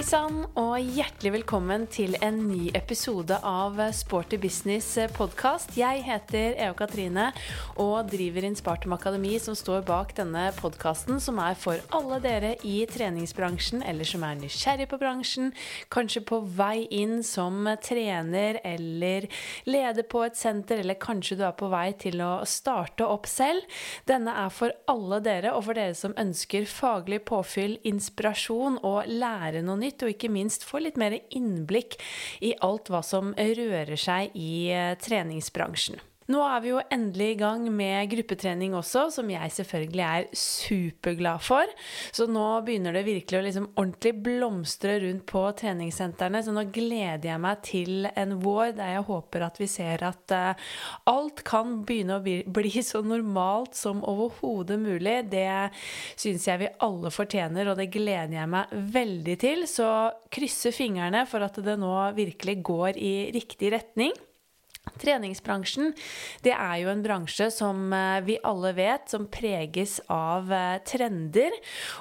Hei sann, og hjertelig velkommen til en ny episode av Sporty business podkast. Jeg heter Eva Katrine og driver Inspartum Akademi, som står bak denne podkasten, som er for alle dere i treningsbransjen, eller som er nysgjerrig på bransjen, kanskje på vei inn som trener eller leder på et senter, eller kanskje du er på vei til å starte opp selv. Denne er for alle dere, og for dere som ønsker faglig påfyll, inspirasjon og lære noe nytt, og ikke minst få litt mer innblikk i alt hva som rører seg i eh, treningsbransjen. Nå er vi jo endelig i gang med gruppetrening også, som jeg selvfølgelig er superglad for. Så nå begynner det virkelig å liksom ordentlig blomstre rundt på treningssentrene. Så nå gleder jeg meg til en vår der jeg håper at vi ser at uh, alt kan begynne å bli, bli så normalt som overhodet mulig. Det syns jeg vi alle fortjener, og det gleder jeg meg veldig til. Så krysse fingrene for at det nå virkelig går i riktig retning. Treningsbransjen det er jo en bransje som eh, vi alle vet som preges av eh, trender.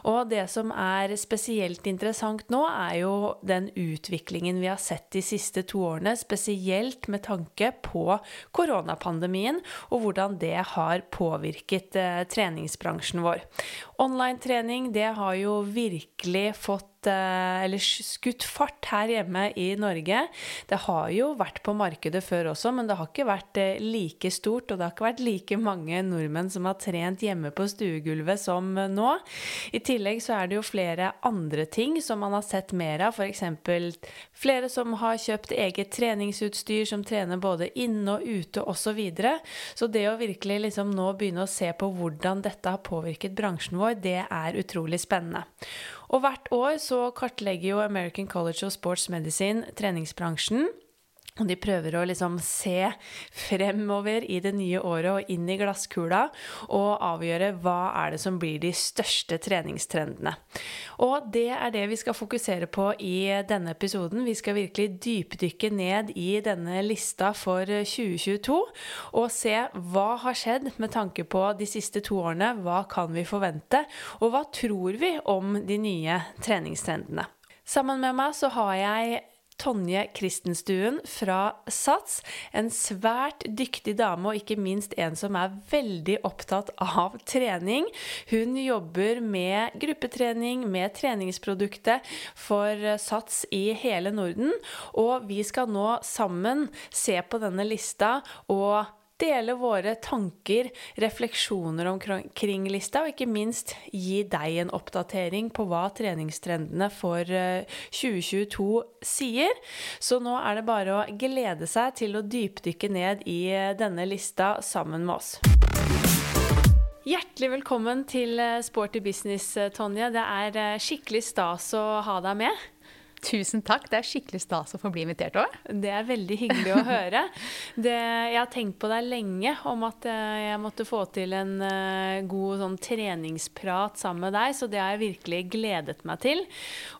Og det som er spesielt interessant nå, er jo den utviklingen vi har sett de siste to årene. Spesielt med tanke på koronapandemien og hvordan det har påvirket eh, treningsbransjen vår. Online-trening det har jo virkelig fått Eh, eller skutt fart her hjemme i Norge. Det har jo vært på markedet før også, men det har ikke vært eh, like stort. Og det har ikke vært like mange nordmenn som har trent hjemme på stuegulvet som eh, nå. I tillegg så er det jo flere andre ting som man har sett mer av. F.eks. flere som har kjøpt eget treningsutstyr, som trener både inne og ute osv. Så, videre. så det å virkelig liksom nå begynne å se på hvordan dette har påvirket bransjen vår, det er utrolig spennende. Og hvert år så kartlegger jo American College of Sports Medicine treningsbransjen. Og de prøver å liksom se fremover i det nye året og inn i glasskula og avgjøre hva er det som blir de største treningstrendene. Og det er det vi skal fokusere på i denne episoden. Vi skal virkelig dypdykke ned i denne lista for 2022 og se hva har skjedd med tanke på de siste to årene. Hva kan vi forvente, og hva tror vi om de nye treningstrendene? Sammen med meg så har jeg Tonje Kristenstuen fra SATS. En svært dyktig dame, og ikke minst en som er veldig opptatt av trening. Hun jobber med gruppetrening, med treningsproduktet for SATS i hele Norden. Og vi skal nå sammen se på denne lista og dele våre tanker, refleksjoner omkring lista, og ikke minst gi deg en oppdatering på hva treningstrendene for 2022 eh, sier. Så nå er det bare å glede seg til å dypdykke ned i eh, denne lista sammen med oss. Hjertelig velkommen til eh, Sporty business, Tonje. Det er skikkelig stas å ha deg med. Tusen takk. Det er skikkelig stas å få bli invitert òg. Det er veldig hyggelig å høre. Det, jeg har tenkt på deg lenge om at eh, jeg måtte få til en uh, god sånn treningsprat sammen med deg, så det har jeg virkelig gledet meg til.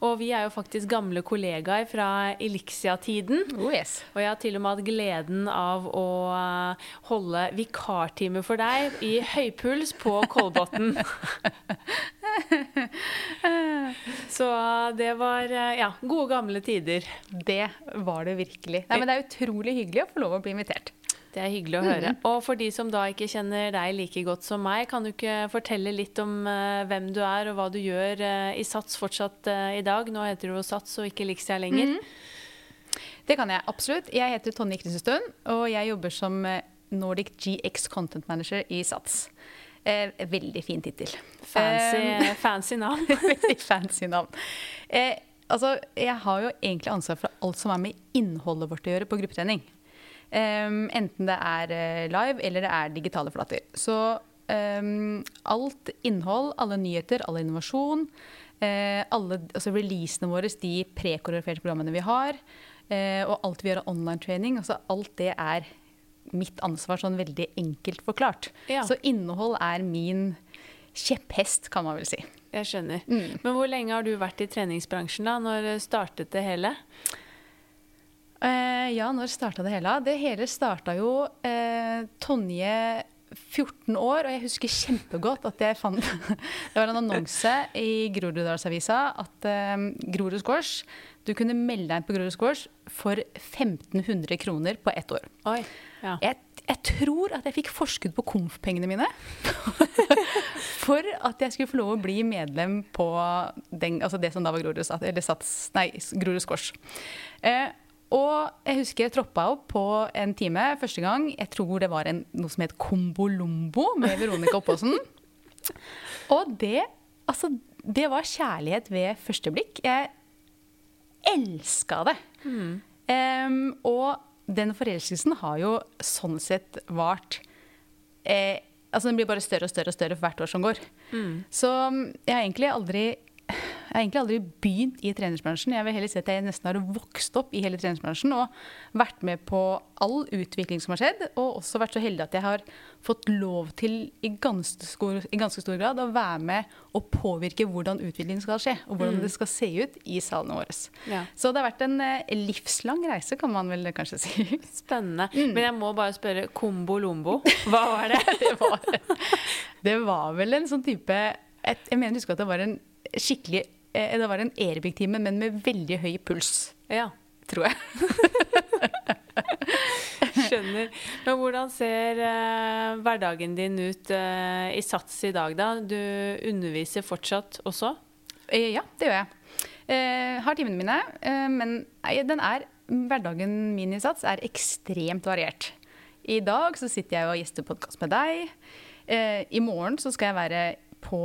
Og vi er jo faktisk gamle kollegaer fra Elixia-tiden. Oh yes. Og jeg har til og med hatt gleden av å uh, holde vikartime for deg i høypuls på Kolbotn. så det var ja Gode, gamle tider. Det var det virkelig. Nei, men Det er utrolig hyggelig å få lov å bli invitert. Det er hyggelig å høre. Mm. Og for de som da ikke kjenner deg like godt som meg, kan du ikke fortelle litt om uh, hvem du er og hva du gjør uh, i SATS fortsatt uh, i dag? Nå heter du jo SATS og ikke Liksia lenger. Mm. Det kan jeg absolutt. Jeg heter Tonje Kristenstuen, og jeg jobber som Nordic GX Content Manager i SATS. Eh, veldig fin tittel. Fancy, fancy navn. veldig fancy navn. Eh, altså, jeg har jo egentlig ansvar for alt som er med innholdet vårt å gjøre på gruppetrening. Um, enten det er uh, live eller det er digitale flater. Så um, alt innhold, alle nyheter, all innovasjon, uh, alle altså releasene våre, de prekoreograferte programmene vi har, uh, og alt vi gjør av online-training, altså alt det er mitt ansvar sånn veldig enkelt forklart. Ja. Så innhold er min kjepphest, kan man vel si. Jeg skjønner. Mm. Men hvor lenge har du vært i treningsbransjen da? Når startet det hele? Eh, ja, når starta det hele? Det hele starta jo eh, Tonje 14 år, og jeg husker kjempegodt at jeg fant Det var en annonse i Groruddalsavisa at um, Grorud Squash Du kunne melde deg inn på Grorud Squash for 1500 kroner på ett år. Oi, ja. Jeg, jeg tror at jeg fikk forskudd på konf-pengene mine. for at jeg skulle få lov å bli medlem på den, altså det som da var Grorud, Squash. Eh, og jeg husker jeg troppa opp på en time første gang. Jeg tror det var en, noe som het Kombolombo med Veronica Oppåsen. Og det, altså, det var kjærlighet ved første blikk. Jeg elska det. Em, og den forelskelsen har jo sånn sett vart eh, Altså den blir bare større og større og større for hvert år som går. Så mm, jeg har egentlig aldri jeg har egentlig aldri begynt i treningsbransjen. Jeg vil heller si at jeg nesten har vokst opp i hele treningsbransjen og vært med på all utvikling som har skjedd. Og også vært så heldig at jeg har fått lov til i ganske stor, i ganske stor grad å være med og påvirke hvordan utviklingen skal skje, og hvordan det skal se ut i salene våre. Ja. Så det har vært en eh, livslang reise, kan man vel kanskje si. Spennende. Men jeg må bare spørre Kombo Lombo, hva var det? det, var, det var vel en sånn type et, Jeg mener husker at det var en skikkelig Det var en aerobic-time, men med veldig høy puls, Ja, tror jeg. skjønner. Men hvordan ser eh, hverdagen din ut eh, i Sats i dag, da? Du underviser fortsatt også? Eh, Ja, det gjør jeg. Eh, har timene mine, eh, men er, hverdagen min i Sats er ekstremt variert. I dag så sitter jeg og gjester podkast med deg. Eh, I morgen så skal jeg være på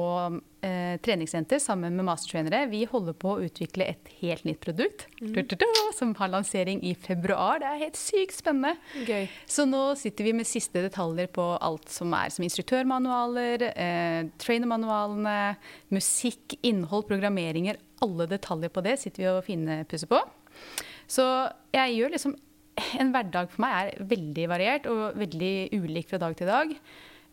eh, treningssenter sammen med mastertrenere. Vi holder på å utvikle et helt nytt produkt Du-du-du, som har lansering i februar. Det er helt sykt spennende. Gøy. Så nå sitter vi med siste detaljer på alt som er som instruktørmanualer, eh, trainermanualene, musikk, innhold, programmeringer. Alle detaljer på det sitter vi og finpusser på. Så jeg gjør liksom En hverdag for meg er veldig variert og veldig ulik fra dag til dag.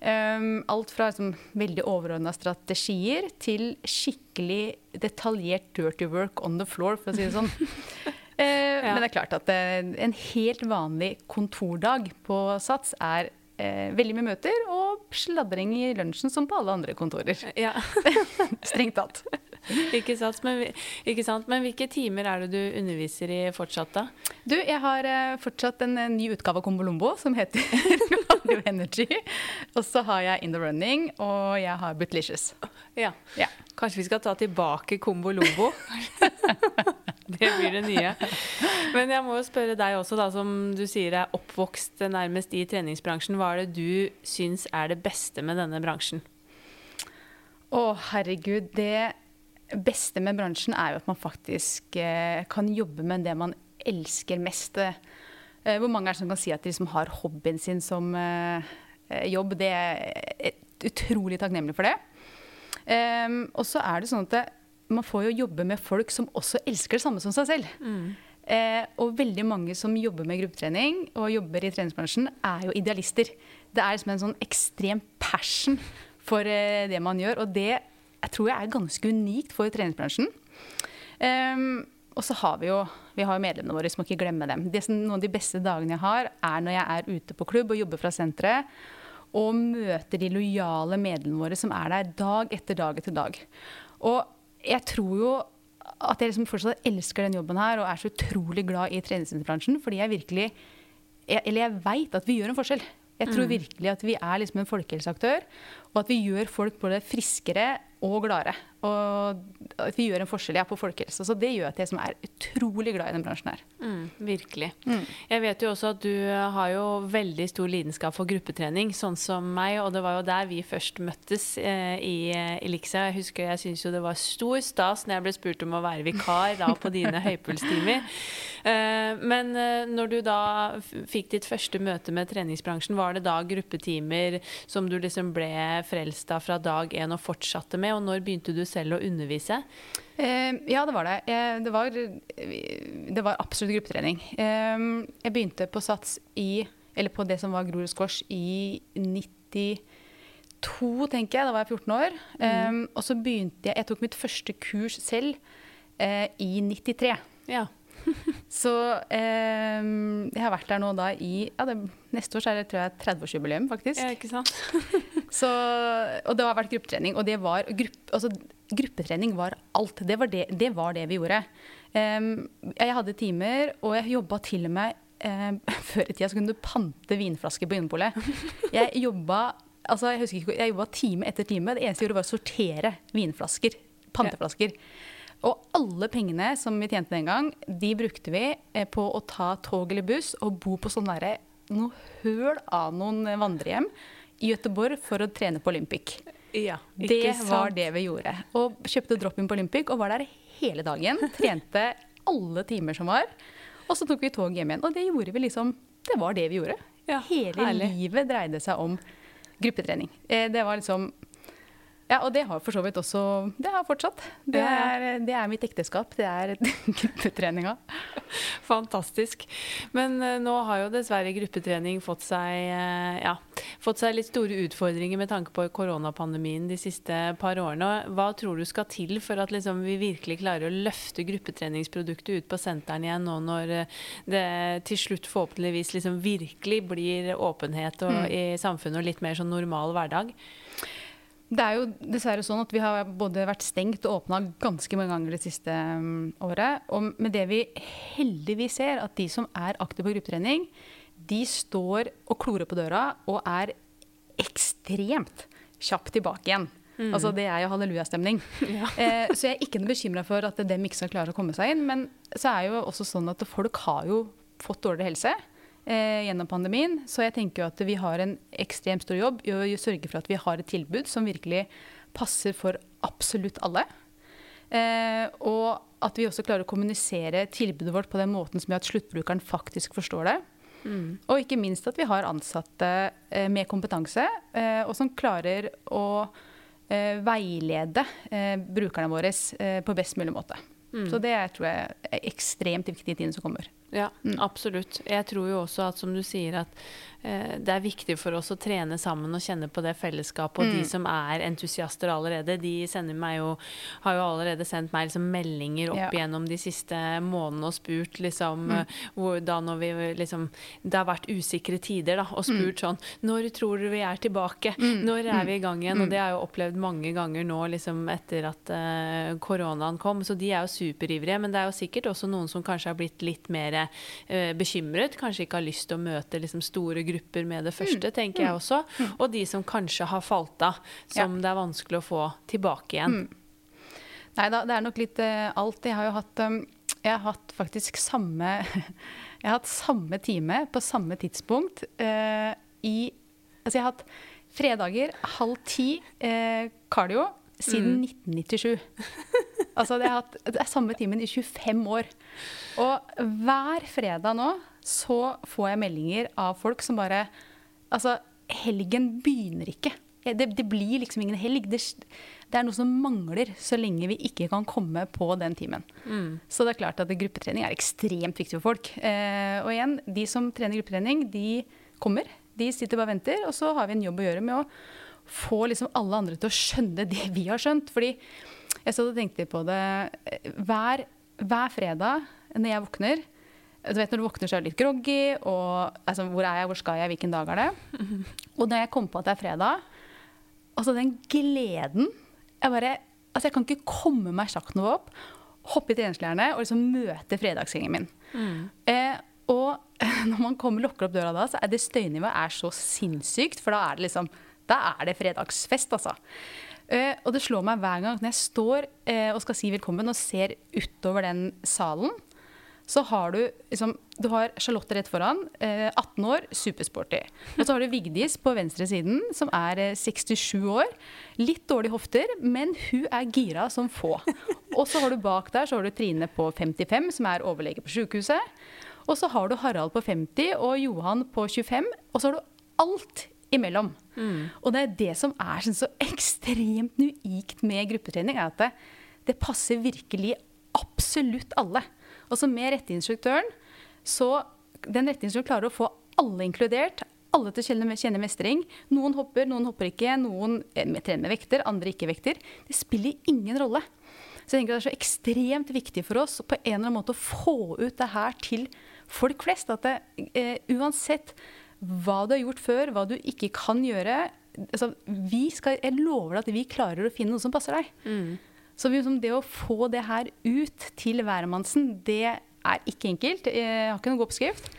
Um, alt fra liksom, veldig overordna strategier til skikkelig detaljert dirty work on the floor, for å si det sånn. ja. Men det er klart at eh, en helt vanlig kontordag på Sats er eh, veldig mye møter og sladring i lunsjen som på alle andre kontorer. Ja, Strengt tatt. ikke sant? Men, ikke sant? Men hvilke timer er det du underviser i fortsatt, da? Du, jeg har eh, fortsatt en, ny utgave av Kombolombo som heter Radio Energy. Og så har jeg In the Running, og jeg har Butlicious. Ja. Ja. Kanskje vi skal ta tilbake Kombo Lombo? det blir det nye. Men jeg må jo spørre deg også, da, som du sier er oppvokst nærmest i treningsbransjen. Hva er det du syns er det beste med denne bransjen? Å, herregud. Det beste med bransjen er jo at man faktisk eh, kan jobbe med det man elsker mest. Eh, hvor mange er det som kan si at de liksom har hobbyen sin som eh, jobb? Det er utrolig takknemlig for det. Ehm, og så er det sånn at det, man får jo jobbe med folk som også elsker det samme som seg selv. Eh, og veldig mange som jobber med gruppetrening og jobber i treningsbransjen, er jo idealister. Det er liksom en sånn ekstrem passion for eh, det man gjør, og det jeg tror jeg er ganske unikt for treningsbransjen. Um, og så har vi jo vi har jo medlemmene våre, så må ikke glemme dem. Det som, noen av de beste dagene jeg har, er når jeg er ute på klubb og jobber fra senteret og møter de lojale medlemmene våre som er der dag etter dag etter dag. Og jeg tror jo at jeg liksom fortsatt elsker den jobben her og er så utrolig glad i treningsbransjen, fordi jeg virkelig jeg, Eller jeg veit at vi gjør en forskjell. Jeg tror virkelig at vi er liksom en folkehelseaktør, og at vi gjør folk både friskere og gladere. Og at vi gjør en forskjell ja, på folkehelse. Så det gjør at jeg som er utrolig glad i den bransjen her. Mm, virkelig. Jeg vet jo også at du har jo veldig stor lidenskap for gruppetrening, sånn som meg, og det var jo der vi først møttes eh, i eh, Elixia. Jeg husker jeg syns jo det var stor stas når jeg ble spurt om å være vikar da på dine høypulstimer. Eh, men eh, når du da fikk ditt første møte med treningsbransjen, var det da gruppetimer som du liksom ble frelst av fra dag én og fortsatte med, og når begynte du selv å undervise? Eh, ja, det var det. Eh, det, var, det var absolutt gruppetrening. Eh, jeg begynte på Sats i Eller på det som var Grorud Kors, i 92, tenker jeg. Da var jeg 14 år. Eh, og så begynte jeg Jeg tok mitt første kurs selv eh, i 93. Ja. Så eh, jeg har vært der nå da i ja, det, Neste år så er det tror jeg 30-årsjubileum, faktisk. Ja, ikke sant? Så, og det har vært gruppetrening. Og det var grupp, altså, gruppetrening var alt. Det var det, det, var det vi gjorde. Um, jeg hadde timer, og jeg jobba til og med um, Før i tida så kunne du pante vinflasker på Vinmonopolet. Jeg jobba altså, jeg husker ikke, jeg jobba time etter time. Det eneste jeg gjorde, var å sortere vinflasker. Panteflasker. Og alle pengene som vi tjente den gang, de brukte vi eh, på å ta tog eller buss og bo på sånn derre noe høl av noen vandrehjem i Gøteborg for å trene på Olympic. Ja, det var det vi gjorde. Og kjøpte drop-in på Olympic og var der hele dagen. Trente alle timer som var. Og så tok vi tog hjem igjen. Og det gjorde vi liksom Det var det vi gjorde. Ja, hele herlig. livet dreide seg om gruppetrening. Eh, det var liksom ja, og det har for så vidt også Det har fortsatt. Det er, det er mitt ekteskap. Det er gruppetreninga. Fantastisk. Men uh, nå har jo dessverre gruppetrening fått seg, uh, ja, fått seg litt store utfordringer med tanke på koronapandemien de siste par årene. Hva tror du skal til for at liksom, vi virkelig klarer å løfte gruppetreningsproduktet ut på senteren igjen nå når uh, det til slutt forhåpentligvis liksom virkelig blir åpenhet og, mm. i samfunnet og litt mer sånn normal hverdag? Det er jo dessverre sånn at vi har både vært stengt og åpna ganske mange ganger det siste um, året. Og med det vi heldigvis ser, at de som er aktive på gruppetrening, de står og klorer på døra og er ekstremt kjapt tilbake igjen. Mm. Altså Det er jo hallelujastemning. Ja. eh, så jeg er ikke bekymra for at dem ikke skal klare å komme seg inn. Men så er jo også sånn at folk har jo fått dårligere helse eh, gjennom pandemien. Så jeg tenker jo at vi har en ekstremt stor jobb i å sørge for at vi har et tilbud som virkelig passer for absolutt alle. Eh, og at vi også klarer å kommunisere tilbudet vårt på den måten som gjør at sluttbrukeren faktisk forstår det. Mm. Og ikke minst at vi har ansatte eh, med kompetanse, eh, og som klarer å eh, veilede eh, brukerne våre på best mulig måte. Mm. Så det tror jeg er ekstremt viktig i tiden som kommer. Ja, mm. absolutt. Jeg tror jo også at som du sier at eh, det er viktig for oss å trene sammen og kjenne på det fellesskapet. Og mm. de som er entusiaster allerede, de sender meg jo Har jo allerede sendt meg liksom meldinger opp ja. gjennom de siste månedene og spurt liksom mm. Eh, hvor, Da når vi liksom Det har vært usikre tider, da, og spurt mm. sånn Når tror du vi er tilbake? Mm. Når er vi i gang igjen? Og det har jeg jo opplevd mange ganger nå liksom etter at eh, koronaen kom, så de er jo superivrige. Men det er jo sikkert også noen som kanskje har blitt litt mer uh, bekymret. Kanskje ikke har lyst til å møte liksom, store grupper med det første, mm. tenker jeg mm. også. Mm. Og de som kanskje har falt av, som ja. det er vanskelig å få tilbake igjen. Mm. Nei da, det er nok litt uh, alt. Jeg har jo hatt, um, jeg har hatt faktisk samme Jeg har hatt samme time på samme tidspunkt uh, i Altså jeg har hatt fredager halv ti kardio cardio siden mm. 1997. Altså, det, hatt, det, er samme timen i 25 år. Og hver fredag nå så får jeg meldinger av folk som bare Altså, helgen begynner ikke. Det, det blir liksom ingen helg. Det, det, er noe som mangler så lenge vi ikke kan komme på den timen. Mm. Så det er klart at gruppetrening er ekstremt viktig for folk. Eh, og igjen, de som trener gruppetrening, de kommer. De sitter bare og venter. Og så har vi en jobb å gjøre med å få liksom alle andre til å skjønne det vi har skjønt. Fordi jeg satt og tenkte på det hver, hver, fredag når jeg våkner. Du vet Når du våkner, så er du litt groggy. og altså, Hvor er jeg, hvor skal jeg, hvilken dag er det? Og når jeg kom på at det er fredag, altså den gleden Jeg bare, altså jeg kan ikke komme meg sakte noe opp, hoppe i treningsklærne og liksom møte fredagsgjengen min. Mm. Eh, og når man kommer, lukker opp døra da, så er det støynivået er så sinnssykt. For da er det liksom, da er det fredagsfest, altså. Uh, og det slår meg hver gang når jeg står uh, og skal si velkommen og ser utover den salen, så har du liksom, du har Charlotte rett foran, uh, eh, 18 år, supersporty. Og så har du Vigdis på venstre siden, som er 67 år. Litt dårlige hofter, men hun er gira som få. Og så har du bak der så har du Trine på 55, som er overlege på sykehuset. Og så har du Harald på 50 og Johan på 25. Og så har du alt imellom. Mm. Og det er det som er sånn så ekstremt unikt med gruppetrening, er at det, det passer virkelig absolutt alle. Og så med retteinstruktøren, så den retteinstruktøren klarer å få alle inkludert. Alle til å kjenne, mestring. Noen hopper, noen hopper ikke. Noen eh, trener med vekter, andre ikke vekter. Det spiller ingen rolle. Så jeg tenker Det er så ekstremt viktig for oss på en eller annen måte å få ut det her til folk flest. At det, eh, uansett hva du har gjort før, hva du ikke kan gjøre altså, vi skal, Jeg lover deg at vi klarer å finne noe som passer deg. Mm. Så vi, liksom, det å få det her ut til hvermannsen, det er ikke enkelt. Jeg har ikke noen god oppskrift.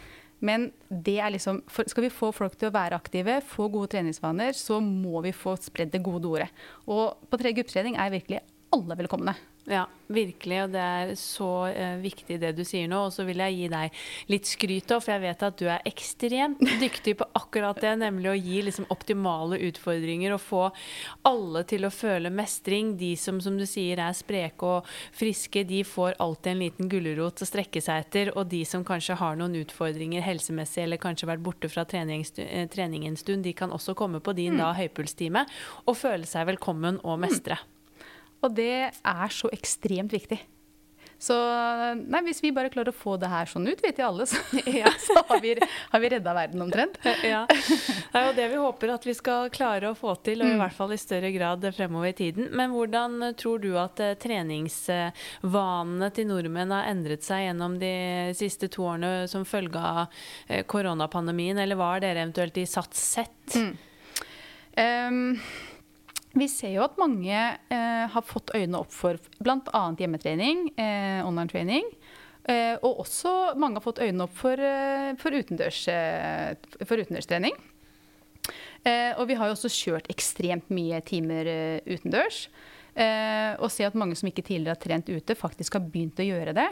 Men det er liksom, skal vi få folk til å være aktive, få gode treningsvaner, så må vi få spredd det gode ordet. Og på tredje gruppetrening er virkelig alle velkomne. Ja, virkelig. Og det er så uh, viktig det du sier nå. Og så vil jeg gi deg litt skryt òg, for jeg vet at du er ekstremt dyktig på akkurat det. Nemlig å gi liksom, optimale utfordringer og få alle til å føle mestring. De som som du sier er spreke og friske, de får alltid en liten gulrot å strekke seg etter. Og de som kanskje har noen utfordringer helsemessig eller kanskje vært borte fra trening, eh, trening en stund, de kan også komme på din mm. da høypulstime og føle seg velkommen og mestre. Mm. Og det er så ekstremt viktig. Så nei, hvis vi bare klarer å få det her sånn ut, vet jo alle, så, ja. så har, vi, har vi redda verden omtrent. Ja. Det er jo det vi håper at vi skal klare å få til, og i mm. hvert fall i større grad fremover i tiden. Men hvordan tror du at eh, treningsvanene til nordmenn har endret seg gjennom de siste to årene som følge av eh, koronapandemien, eller hva har dere eventuelt i Sats sett? Mm. Um, vi ser jo at mange eh, har fått øynene opp for bl.a. hjemmetrening, eh, online-trening. Eh, og også mange har fått øynene opp for, eh, for, utendørs, eh, for utendørstrening. Eh, og vi har jo også kjørt ekstremt mye timer utendørs. og ser at mange som ikke tidligere har trent ute, faktisk har begynt å gjøre det.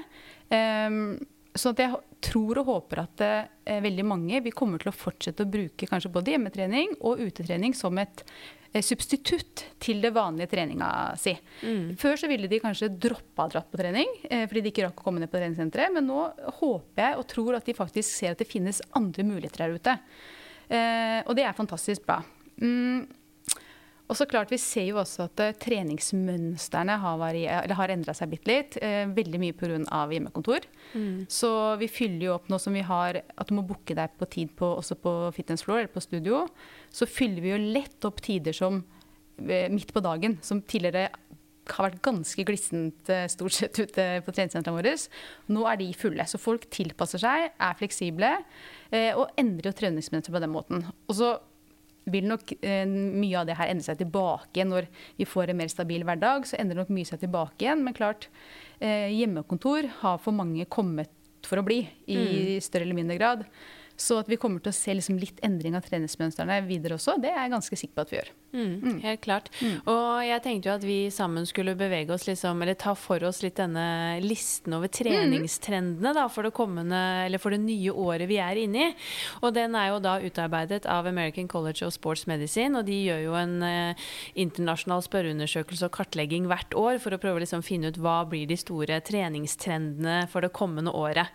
så jeg tror og håper at veldig mange vi kommer til å fortsette å bruke kanskje både hjemmetrening og utetrening som et Eh, substitutt til det vanlige treninga si. Mm. Før så ville de kanskje droppa dratt på trening eh, fordi de ikke rakk å komme ned på treningssenteret. Men nå håper jeg og tror at de faktisk ser at det finnes andre muligheter der ute. Eh, og det er fantastisk bra. Mm. Og så klart, Vi ser jo også at uh, treningsmønstrene har, har endra seg bitte litt. Uh, veldig mye pga. hjemmekontor. Mm. Så vi fyller jo opp nå som vi har at du må booke deg på tid på, også på fitness floor eller på studio. Så fyller vi jo lett opp tider som uh, midt på dagen, som tidligere har vært ganske glissent stort sett ute på treningssentrene våre. Nå er de fulle. Så folk tilpasser seg, er fleksible og endrer jo treningsmønsteret på den måten. Og så vil nok eh, mye av det her endre seg tilbake igjen når vi får en mer stabil hverdag. Så endrer nok mye seg tilbake igjen. Men klart, eh, hjemmekontor har for mange kommet for å bli i mm. større eller mindre grad. Så at vi kommer til å se liksom litt endring av treningsmønstrene videre også, det er jeg ganske sikker på at vi gjør. Mm, mm. Helt klart. Mm. Og jeg tenkte jo at vi sammen skulle bevege oss liksom, eller ta for oss litt denne listen over treningstrendene da, for det kommende, eller for det nye året vi er inne i. Og den er jo da utarbeidet av American College of Sports Medicine, og de gjør jo en eh, internasjonal spørreundersøkelse og kartlegging hvert år for å prøve å liksom finne ut hva blir de store treningstrendene for det kommende året.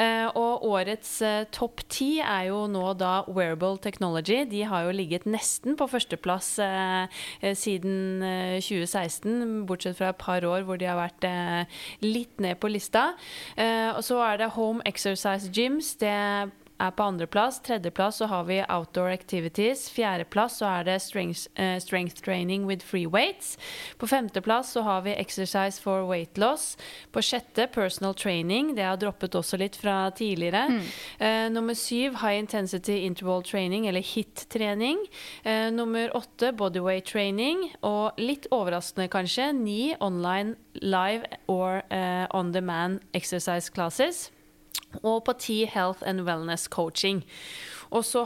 Eh, og årets eh, topp ti ti er jo nå da Wearable Technology. De har jo ligget nesten på førsteplass eh, eh siden eh, 2016, bortsett fra et par år hvor de har vært eh, litt ned på lista. Eh, og så er det Home Exercise Gyms. Det er på andreplass. Tredjeplass så har vi outdoor activities. Fjerdeplass så er det strength, uh, strength, training with free weights. På femteplass så har vi exercise for weight loss. På sjette personal training. Det har droppet også litt fra tidligere. Mm. Uh, nummer syv high intensity interval training, eller HIT-trening. Uh, nummer åtte bodyweight training. Og litt overraskende kanskje, ni online live or on demand exercise classes og på T Health and Wellness Coaching. Og så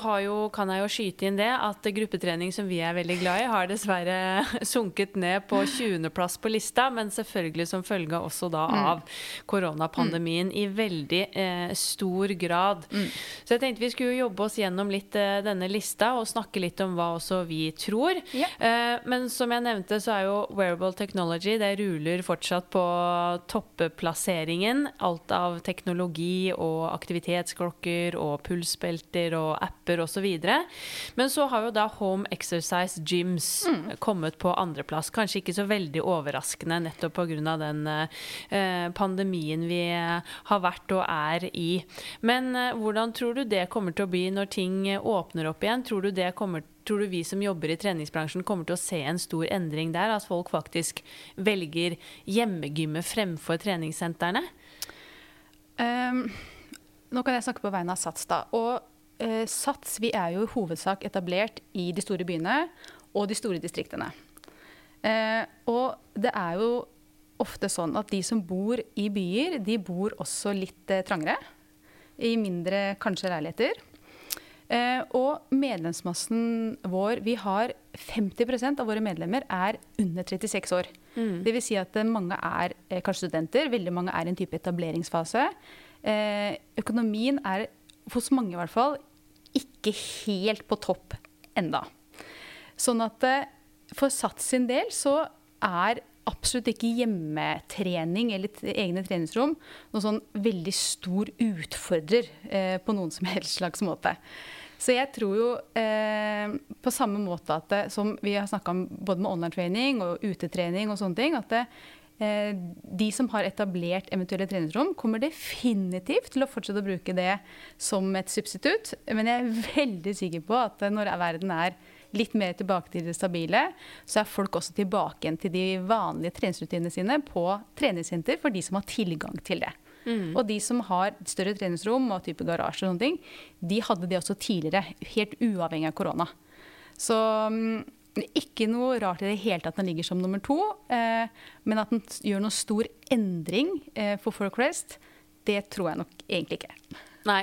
kan jeg jo skyte inn det at gruppetrening som vi er veldig glad i, har dessverre sunket ned på 20.-plass på lista, men selvfølgelig som følge også da mm. av koronapandemien mm. i veldig eh, stor grad. Mm. Så jeg tenkte vi skulle jobbe oss gjennom litt eh, denne lista og snakke litt om hva også vi tror. Yeah. Eh, men som jeg nevnte, så er jo wearable technology det ruler fortsatt på toppeplasseringen. Alt av teknologi og aktivitetsklokker og pulsbelter og og apper osv. Men så har jo da Home Exercise Gyms mm. kommet på andreplass. Kanskje ikke så veldig overraskende nettopp pga. den eh, pandemien vi har vært og er i. Men eh, hvordan tror du det kommer til å bli når ting åpner opp igjen? Tror du det kommer til Tror du vi som jobber i treningsbransjen kommer til å se en stor endring der? At folk faktisk velger hjemmegymmet fremfor treningssentrene? Um, nå kan jeg snakke på vegne av Sats. da. Og uh, Sats vi er jo i hovedsak etablert i de store byene og de store distriktene. Eh, og det er jo ofte sånn at de som bor i byer, de bor også litt eh, trangere. I mindre kanskje leiligheter. Eh, og medlemsmassen vår Vi har 50% av våre medlemmer er under 36 år. Mm. Dvs. Si at mange er eh, kanskje studenter, veldig mange er i en type etableringsfase. Eh, økonomien er hos mange i hvert fall ikke helt på topp enda. Sånn at eh, for Sats sin del så er absolutt ikke hjemmetrening eller egne treningsrom noen sånn veldig stor utfordrer eh, på noen som helst slags måte. Så jeg tror jo eh, på samme måte at det, som vi har snakka om både med online-trening og utetrening og sånne ting, at det, eh, de som har etablert eventuelle treningsrom, kommer definitivt til å fortsette å bruke det som et substitutt. Men jeg er veldig sikker på at når verden er litt mer tilbake til det stabile, så er folk også tilbake igjen til de vanlige treningsrutinene sine på treningssenter for de som har tilgang til det. Mm. Og de som har større treningsrom og type garasje, og sånne ting, de hadde det også tidligere, helt uavhengig av korona. Så um, ikke noe rart i det hele tatt at den ligger som nummer to. Eh, men at den gjør noen stor endring eh, for folk flest, det tror jeg nok egentlig ikke. Nei.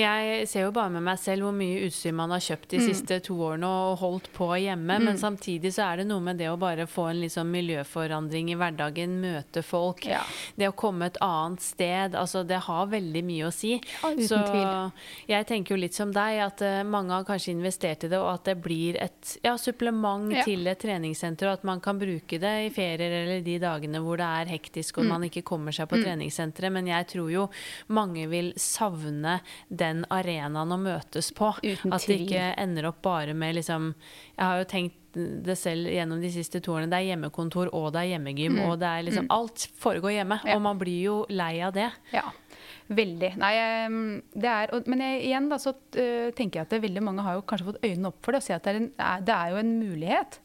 Jeg ser jo bare med meg selv hvor mye utstyr man har kjøpt de mm. siste to årene og holdt på hjemme. Mm. Men samtidig så er det noe med det å bare få en liksom miljøforandring i hverdagen, møte folk. Ja. Det å komme et annet sted. Altså det har veldig mye å si. Ja, så jeg tenker jo litt som deg, at uh, mange har kanskje investert i det, og at det blir et ja, supplement ja. til et treningssenter, og at man kan bruke det i ferier eller de dagene hvor det er hektisk og mm. man ikke kommer seg på mm. treningssenteret. Men jeg tror jo mange vil savne savne den arenaen å møtes på. Uten At det ikke ender opp bare med liksom Jeg har jo tenkt det selv gjennom de siste turene. Det er hjemmekontor og det er hjemmegym. Mm. Og det er liksom mm. Alt foregår hjemme. Ja. Og man blir jo lei av det. Ja. Veldig. Nei, det er, men jeg, igjen da, så uh, tenker jeg at veldig mange har jo kanskje fått øynene opp for det og ser at det er, en, det er jo en mulighet.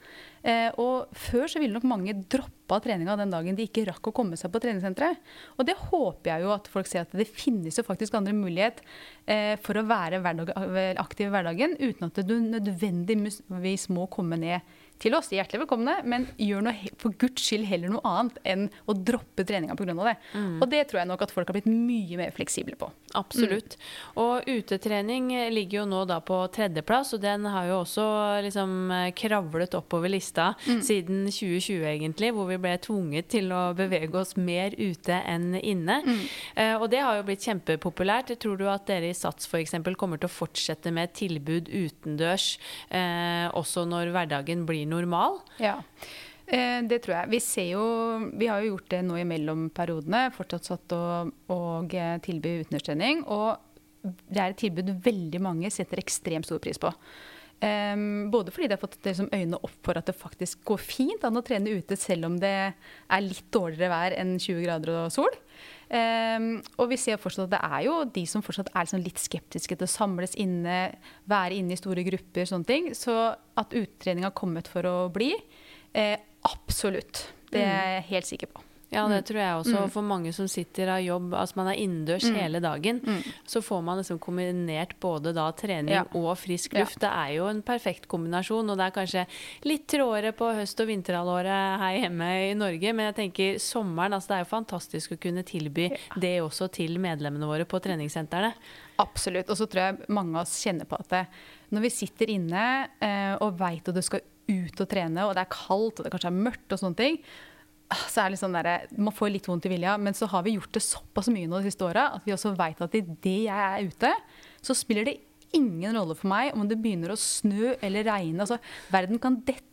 Uh, og før så ville nok mange droppa treninga den dagen de ikke rakk å komme seg på treningssenteret. Og det håper jeg jo at folk ser at det finnes jo faktisk andre mulighet uh, for å være aktiv i hverdagen uten at du nødvendigvis må komme ned til oss, hjertelig velkomne, men gjør noe, for guds skyld heller noe annet enn å droppe treninga pga. det. Mm. Og det tror jeg nok at folk har blitt mye mer fleksible på. Absolutt. Mm. Og utetrening ligger jo nå da på tredjeplass, og den har jo også liksom kravlet oppover lista mm. siden 2020 egentlig, hvor vi ble tvunget til å bevege oss mer ute enn inne. Eh, og det har jo blitt kjempepopulært. Tror du at dere i Sats f.eks. kommer til å fortsette med tilbud utendørs eh, også når hverdagen blir normal? Ja. Eh, det tror jeg. Vi ser jo Vi har jo gjort det nå i mellomperiodene. Fortsatt satt og, og eh, tilby utenrikstrening. Og det er et tilbud veldig mange setter ekstremt stor pris på. Um, både fordi de har fått liksom, øynene opp for at det faktisk går fint an å trene ute selv om det er litt dårligere vær enn 20 grader og sol. Um, og vi ser fortsatt at det er jo de som fortsatt er liksom litt skeptiske til å samles inne, være inne i store grupper, sånne ting. Så at uttrening har kommet for å bli, eh, absolutt. Det er jeg mm. helt sikker på. Ja, det mm. tror jeg også. Mm. For mange som sitter av jobb, altså man er innendørs mm. hele dagen, mm. så får man liksom kombinert både da trening ja. og frisk luft. Ja. Det er jo en perfekt kombinasjon, og det er kanskje litt trådere på høst- og vinterhalvåret her hjemme i Norge, men jeg tenker sommeren, altså det er jo fantastisk å kunne tilby ja. det også til medlemmene våre på treningssentrene. Absolutt. Og så tror jeg mange av oss kjenner på at det, når vi sitter inne eh, og veit at du skal ut og trene, og det er kaldt og det kanskje er mørkt og sånne ting, så er det sånn der, Man får litt vondt i vilja, men så har vi gjort det såpass mye nå de siste åra at vi også veit at idet jeg er ute, så spiller det ingen rolle for meg om det begynner å snø eller regne. Altså, verden kan dette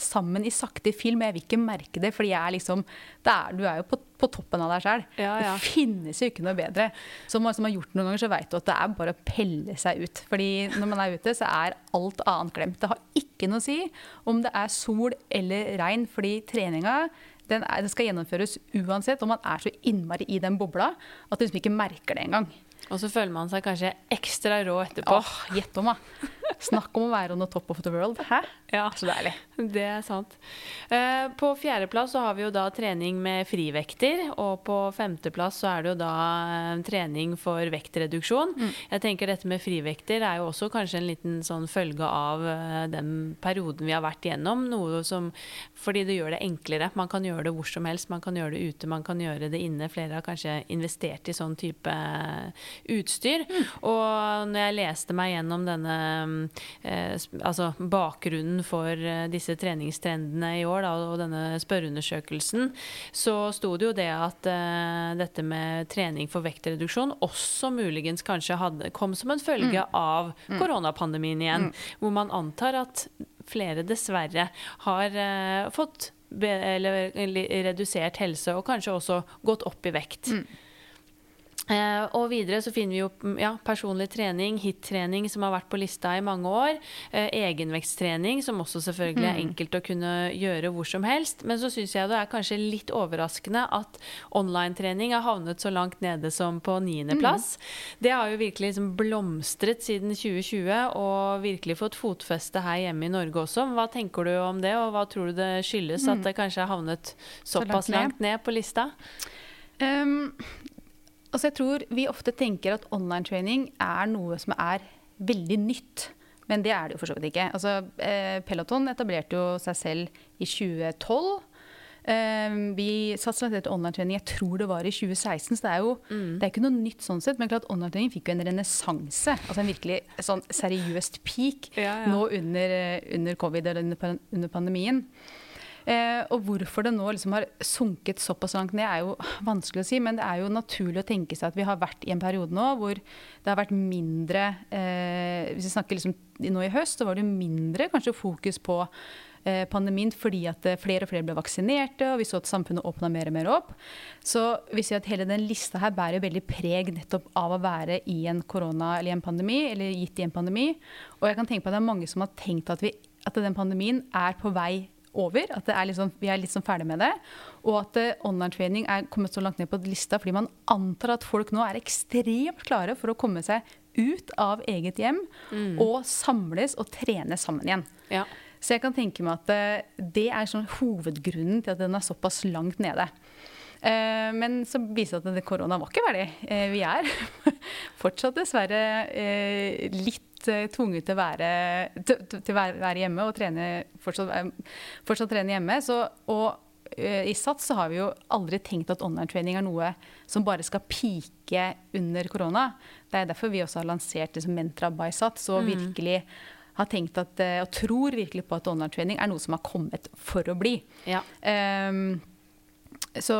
sammen i sakte film. Jeg vil ikke merke det, fordi jeg er liksom er, Du er jo på, på toppen av deg sjøl. Ja, ja. Det finnes jo ikke noe bedre. Som man som har gjort noen ganger, så vet du at det er bare å pelle seg ut. Fordi når man er ute, så er alt annet glemt. Det har ikke noe å si om det er sol eller regn, fordi treninga den, er, den skal gjennomføres uansett. Og man er så innmari i den bobla at du liksom ikke merker det engang. Og så føler man seg kanskje ekstra rå etterpå. Gjett om, da. Snakk om å være on the top of the world. Hæ? Ja. Så deilig. Det er sant. Eh, på fjerdeplass så har vi jo da trening med frivekter, og på femteplass så er det jo da eh, trening for vektreduksjon. Mm. Jeg tenker dette med frivekter er jo også kanskje en liten sånn følge av eh, den perioden vi har vært gjennom. Noe som Fordi det gjør det enklere. Man kan gjøre det hvor som helst. Man kan gjøre det ute, man kan gjøre det inne. Flere har kanskje investert i sånn type utstyr. Og når jeg leste meg gjennom denne altså bakgrunnen for eh, disse treningstrendene i år, da, og denne spørreundersøkelsen, så sto det jo det at eh, dette med trening for vektreduksjon også muligens kanskje hadde, kom som en følge av koronapandemien igjen. Hvor man antar at flere dessverre har eh, fått eller, eller redusert helse, og kanskje også gått opp i vekt. Eh, og videre så finner vi jo mm, ja, personlig trening, hit-trening som har vært på lista i mange år. Eh, egenveksttrening, som også selvfølgelig er enkelt å kunne gjøre hvor som helst. Men så syns jeg det er kanskje litt overraskende at online-trening har havnet så langt nede som på niendeplass. Det har jo virkelig liksom blomstret siden 2020 og virkelig fått fotfeste her hjemme i Norge også. Hva tenker du om det, og hva tror du det skyldes at det kanskje har havnet såpass langt ned. langt ned på lista? Um, altså jeg tror vi ofte tenker at online-training er noe som er veldig nytt. Men det er det jo for så vidt ikke. Altså, eh, Peloton etablerte jo seg selv i 2012. Eh, vi satsa etter online-trening, jeg tror det var i 2016. Så det er jo det er ikke noe nytt sånn sett. Men klart online-trening fikk jo en renessanse. Altså en virkelig sånn seriøst peak Ja, ja. nå under, eh, under covid eller under, under pandemien. Eh, og hvorfor det nå liksom har sunket såpass langt ned, er jo vanskelig å si. Men det er jo naturlig å tenke seg at vi har vært i en periode nå hvor det har vært mindre eh, Hvis vi snakker liksom nå i høst, så var det jo mindre kanskje fokus på eh, pandemien fordi at eh, flere og flere ble vaksinerte, og vi så at samfunnet åpna mer og mer opp. Så vi ser at hele den lista her bærer veldig preg nettopp av å være i en korona eller en pandemi, eller gitt i en pandemi. Og jeg kan tenke på at det er mange som har tenkt at, vi, at den pandemien er på vei over. At det er liksom, vi er litt sånn ferdig med det. Og at eh, online-trening er kommet så langt ned på lista fordi man antar at folk nå er ekstremt klare for å komme seg ut av eget hjem og samles og trene sammen igjen. Ja. Så jeg kan tenke meg at eh, det er sånn hovedgrunnen til at den er såpass langt nede. Eh, men så viser det at korona var ikke ferdig. Eh, vi er fortsatt dessverre eh, litt eh, tvunget til å være, til, til være, være hjemme og trene, fortsatt, fortsatt trene hjemme. Så, og uh, i SATS så har vi jo aldri tenkt at online-trening er noe som bare skal pike under korona. Det er derfor vi også har lansert liksom Mentra by SATS og virkelig har tenkt at, eh, og tror virkelig på at online-trening er noe som har kommet for å bli. Ja. Um, så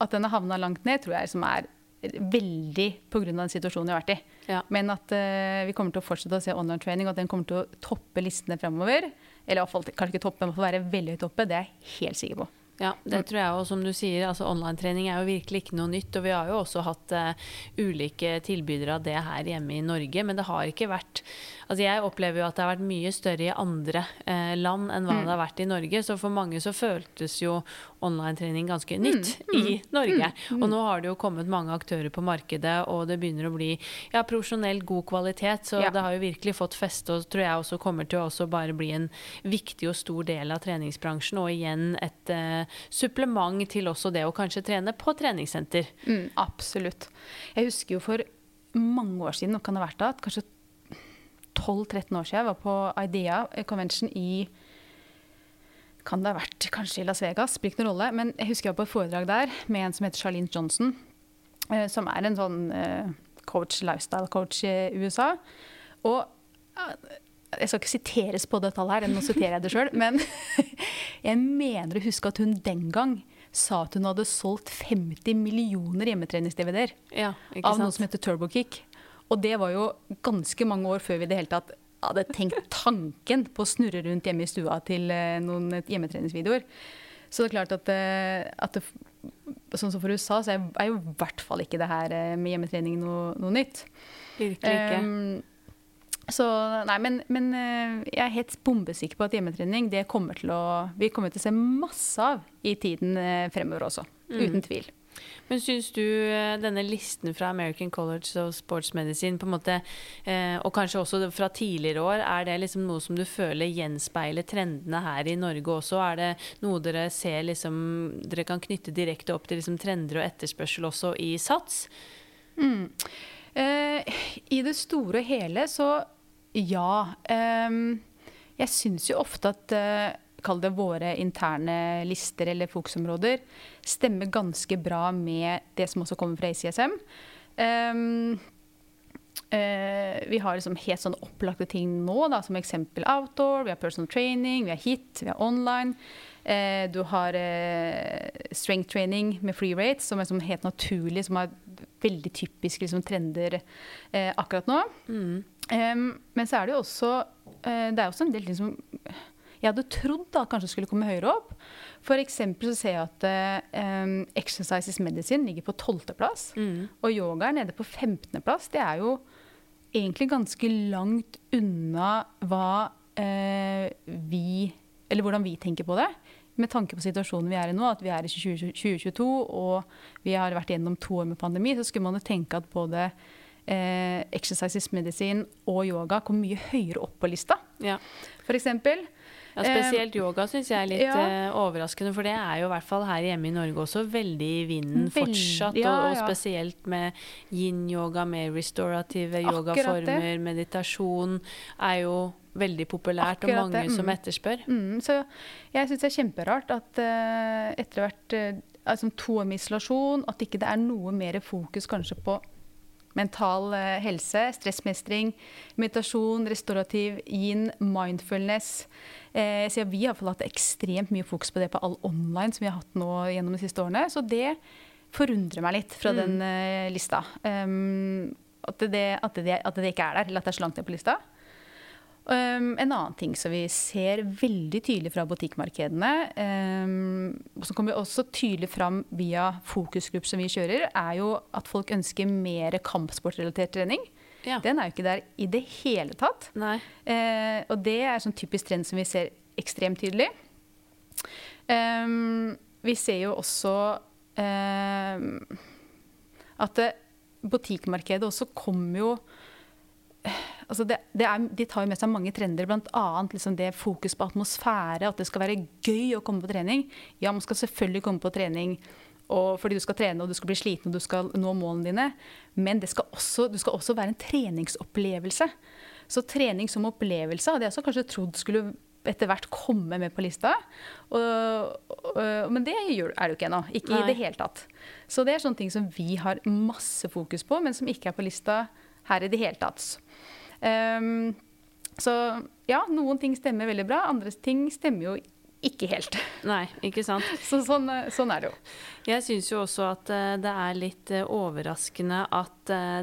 at den har havna langt ned, tror jeg som er veldig pga. den situasjonen vi har vært i. Ja. Men at uh, vi kommer til å fortsette å se online-training, og at den kommer til å toppe listene fremover. Eller i hvert fall kanskje ikke toppe, men få være veldig høyt oppe. Det er jeg helt sikker på. Ja, det tror jeg òg. Som du sier, altså online-trening er jo virkelig ikke noe nytt. Og vi har jo også hatt uh, ulike tilbydere av det her hjemme i Norge. Men det har ikke vært Altså jeg opplever jo at det har vært mye større i andre eh, land enn hva det har vært i Norge. Så for mange så føltes jo online-trening ganske nytt i Norge. Og nå har det jo kommet mange aktører på markedet, og det begynner å bli ja, profesjonell god kvalitet. Så Ja. det har jo virkelig fått feste, og tror jeg også kommer til å også bare bli en viktig og stor del av treningsbransjen. Og igjen et eh, supplement til også det å kanskje trene på treningssenter. Mm, absolutt. Jeg husker jo for mange år siden, nå kan det ha vært da, kanskje 12-13 år siden, jeg var på Idea Convention i kan det ha vært kanskje i Las Vegas, spiller ikke noen rolle. Men jeg husker jeg var på et foredrag der med en som heter Charlene Johnson. eh, Som er en sånn eh, coach, lifestyle coach i USA. Og eh, jeg skal ikke siteres på det tallet her, nå siterer jeg det sjøl. Men jeg mener å huske at hun den gang sa at hun hadde solgt 50 millioner hjemmetrenings-DVD-er Ja, av noe som heter TurboKick. Og det var jo ganske mange år før vi i det hele tatt hadde tenkt tanken på å snurre rundt hjemme i stua til eh, noen hjemmetreningsvideoer. Så det er klart at, eh, at det, sånn som for USA, så er jo i hvert fall ikke det her eh, med hjemmetrening noe, noe nytt. Virkelig ikke. Um, så nei, men, men, jeg er helt bombesikker på at hjemmetrening det kommer til å, vi kommer til å se masse av i tiden fremover også. Mm. Uten tvil. Men syns du eh, denne listen fra American College of Sports Medicine, på en måte, eh, og kanskje også fra tidligere år, er det liksom noe som du føler gjenspeiler trendene her i Norge også? Er det noe dere ser liksom Dere kan knytte direkte opp til liksom trender og etterspørsel også i SATS? Mm. Eh, I det store og hele så ja. Eh, jeg syns jo ofte at eh, kall det våre interne lister eller fokusområder, stemmer ganske bra med det som også kommer fra ACSM. Um, ehm, uh, eh, vi har liksom helt sånn opplagte ting nå, da, som eksempel outdoor, vi har personal training, vi har hit, vi har online. Uh, du har uh, strength training med free rates, som er som helt naturlig, som er veldig typiske liksom, trender akkurat nå. Mm. Um, men så er det jo også Det er også en del ting som jeg hadde trodd da kanskje skulle komme høyere opp. For så ser jeg at um, exercise is medicine ligger på 12.-plass. Mm. Og yoga er nede på 15.-plass. Det er jo egentlig ganske langt unna hva uh, vi Eller hvordan vi tenker på det. Med tanke på situasjonen vi er i nå, at vi er i 2022 og vi har vært gjennom to år med pandemi, så skulle man jo tenke at både eh, exercises medicine og yoga kom mye høyere opp på lista. Ja. For eksempel. Ja, Spesielt yoga syns jeg er litt ja. uh, overraskende, for det er jo i hvert fall her hjemme i Norge også veldig i vinden fortsatt. Ja, og, og, spesielt med yin-yoga, mer restorative yogaformer, meditasjon er jo veldig populært, Akkurat og mange mm. som etterspør. Mm. Så jeg syns det er kjemperart at uh, etter hvert uh, altså, to år med isolasjon, at ikke det er noe mer fokus kanskje på mental helse, stressmestring, meditasjon, restaurativ, yin, mindfulness. Eh, så vi har hatt ekstremt mye fokus på det på all online som vi har hatt nå gjennom de siste årene. Så det forundrer meg litt fra mm. den eh, lista. Um, at, det, at, det, at, det, ikke er der, eller at det er så langt ned på lista. Um, en annen ting som vi ser veldig tydelig fra butikkmarkedene, um, og som kommer også tydelig fram via fokusgrupp som vi kjører, er jo at folk ønsker mer kampsportrelatert trening. Ja. Den er jo ikke der i det hele tatt. Uh, og det er sånn typisk trend som vi ser ekstremt tydelig. Um, vi ser jo også at butikkmarkedet også kommer jo altså det, det er, De tar jo med seg mange trender, bl.a. Liksom det fokus på atmosfære, at det skal være gøy å komme på trening. Ja, man skal selvfølgelig komme på trening fordi du skal trene og du skal bli sliten og du skal nå målene dine. Men det skal også, du skal også være en treningsopplevelse. Så trening som opplevelse hadde jeg også kanskje trodd skulle etter hvert komme med på lista. Og, og, men det er det jo ikke ennå. Ikke Nei. i det hele tatt. Så det er sånne ting som vi har masse fokus på, men som ikke er på lista her i det hele tatt. Um, så ja, noen ting stemmer veldig bra, andre ting stemmer jo ikke helt. Nei, ikke sant. Så sånn, sånn, er det jo. Jeg syns jo også at uh, det er litt uh, overraskende at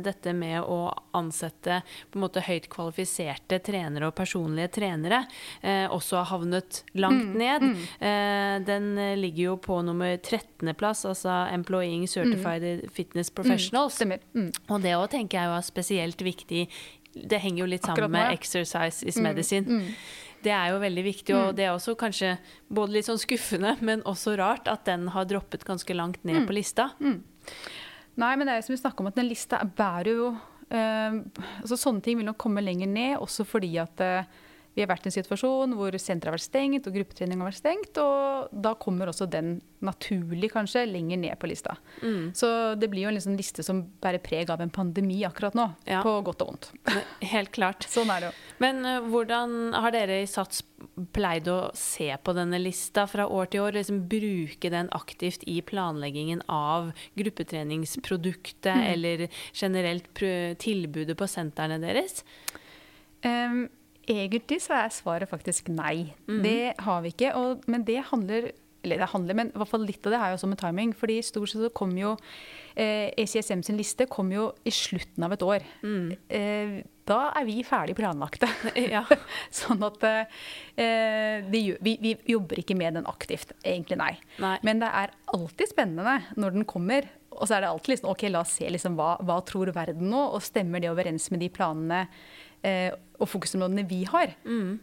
dette med å ansette på en måte høyt kvalifiserte trenere og personlige trenere også har havnet langt mm, ned. Mm. den ligger jo på nummer 13.-plass, altså Employing Certified mm. Fitness mm, Professionals. Mm, og det òg tenker jeg er spesielt viktig. Det henger jo litt sammen med exercise is mm, medicine. Det er jo veldig viktig, og mm. det er også kanskje både litt sånn skuffende, men også rart at den har droppet ganske langt ned mm. på lista. Mm. Nei, men det er som vi snakker om at den lista bærer jo eh, altså Sånne ting vil nok komme lenger ned, også fordi at eh, vi har vært i en situasjon hvor senteret har vært stengt og gruppetrening har vært stengt. Og da kommer også den naturlig kanskje lenger ned på lista. Mm. Så det blir jo en liksom liste som bærer preg av en pandemi akkurat nå. Ja. På godt og vondt. Helt klart. sånn er det jo. Men uh, hvordan har dere i Sats pleid å se på denne lista fra år til år? Liksom bruke den aktivt i planleggingen av gruppetreningsproduktet mm. eller generelt tilbudet på sentrene deres? Um, Egentlig så er svaret faktisk nei. Mm. Det har vi ikke. Og, men det handler eller det handler, men i hvert fall litt av det er jo også med timing. fordi stort sett så kommer jo eh, sin liste kom jo i slutten av et år. Eh, da er vi ferdig planlagte. Ja. sånn at eh, det vi, vi jobber ikke med den aktivt. Egentlig nei. Nei. Men det er alltid spennende når den kommer. Og så er det alltid liksom, ok, la oss se liksom, hva, hva tror verden nå, og stemmer det overens med de planene eh, og fokusområdene vi har.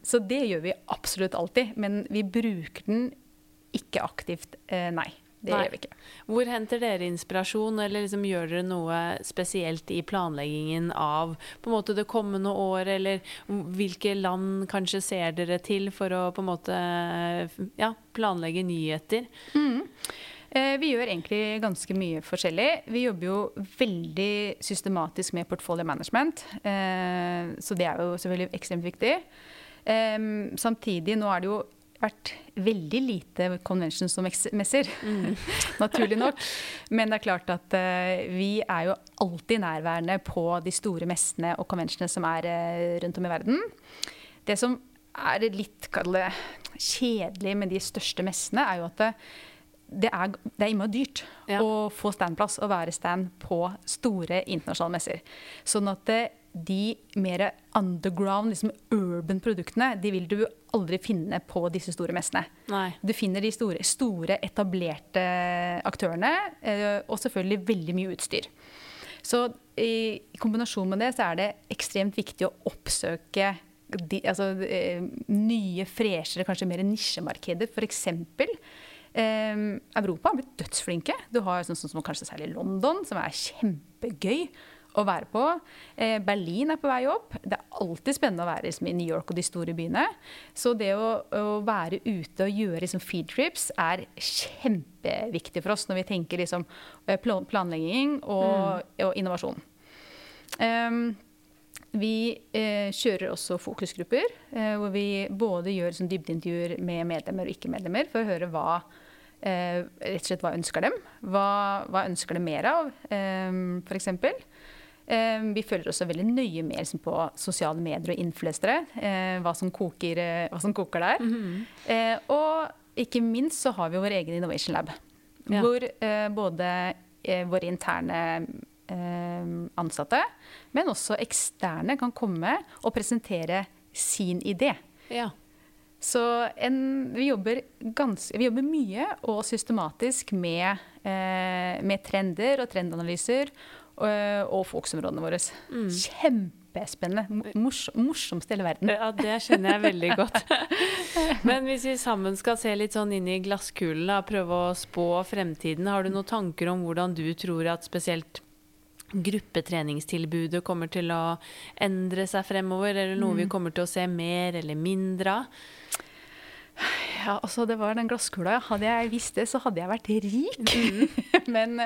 Så det gjør vi absolutt alltid. Men vi bruker den ikke aktivt. Eh, nei, det Nei. gjør vi ikke. Hvor henter dere inspirasjon, eller liksom gjør dere noe spesielt i planleggingen av på en måte det kommende året, eller hvilke land kanskje ser dere til for å på en måte ja, planlegge nyheter? Eh, Vi gjør egentlig ganske mye forskjellig. Vi jobber jo veldig systematisk med portfolio management, eh, så det er jo selvfølgelig ekstremt viktig. Samtidig, nå er det jo vært veldig lite conventions og messer, messer, naturlig nok. Men det er klart at eh, vi er jo alltid nærværende på de store messene og conventionene som er eh, rundt om i verden. Det som er litt det, kjedelig med de største messene, er jo at det, er, det er innmari dyrt Ja. å få standplass og være stand på store internasjonale messer. Sånn at det, de mer underground, liksom urban produktene, de vil du aldri finne på disse store messene. Nei. Du finner de store, store etablerte aktørene, eh, og selvfølgelig veldig mye utstyr. Så i kombinasjon med det så er det ekstremt viktig å oppsøke de, altså, eh, nye, freshere, kanskje mer nisjemarkeder. For Eh, Europa har blitt dødsflinke. Du har sånn sånn som kanskje særlig London, som er kjempegøy å være på. Eh, Berlin er på vei opp. Det er alltid spennende å være liksom, i New York og de store byene. Så det å, å være ute og gjøre liksom, field trips er kjempeviktig for oss når vi tenker liksom, eh, plan- planlegging og, og innovasjon. Ehm, vi eh, kjører også fokusgrupper, eh, hvor vi både gjør sånn dybdeintervjuer med medlemmer og ikke-medlemmer for å høre hva eh, rett og slett hva ønsker dem. Hva, hva ønsker de mer av, eh, f.eks. Eh, vi følger også veldig nøye med liksom, på sosiale medier og influensere. Eh, hva, som koker, eh, hva som koker der. eh, og ikke minst så har vi vår egen Innovation Lab. Ja. Hvor både våre interne ansatte, men også eksterne kan komme og presentere sin idé. Ja. Så en, vi, jobber gans, vi jobber mye og systematisk med, eh, med trender og trendanalyser og, og fokusområdene våre. Kjempespennende. Mors, morsomste i hele verden. Ja, det skjønner jeg veldig godt. Men hvis vi sammen skal se litt sånn inn i glasskulen, og prøve å spå fremtiden, har du noen tanker om hvordan du tror at spesielt gruppetreningstilbudet kommer til å endre seg fremover? Eller noe vi kommer til å se mer eller mindre av? Ja, altså det var den glasskula. Hadde jeg visst det, så hadde jeg vært rik. men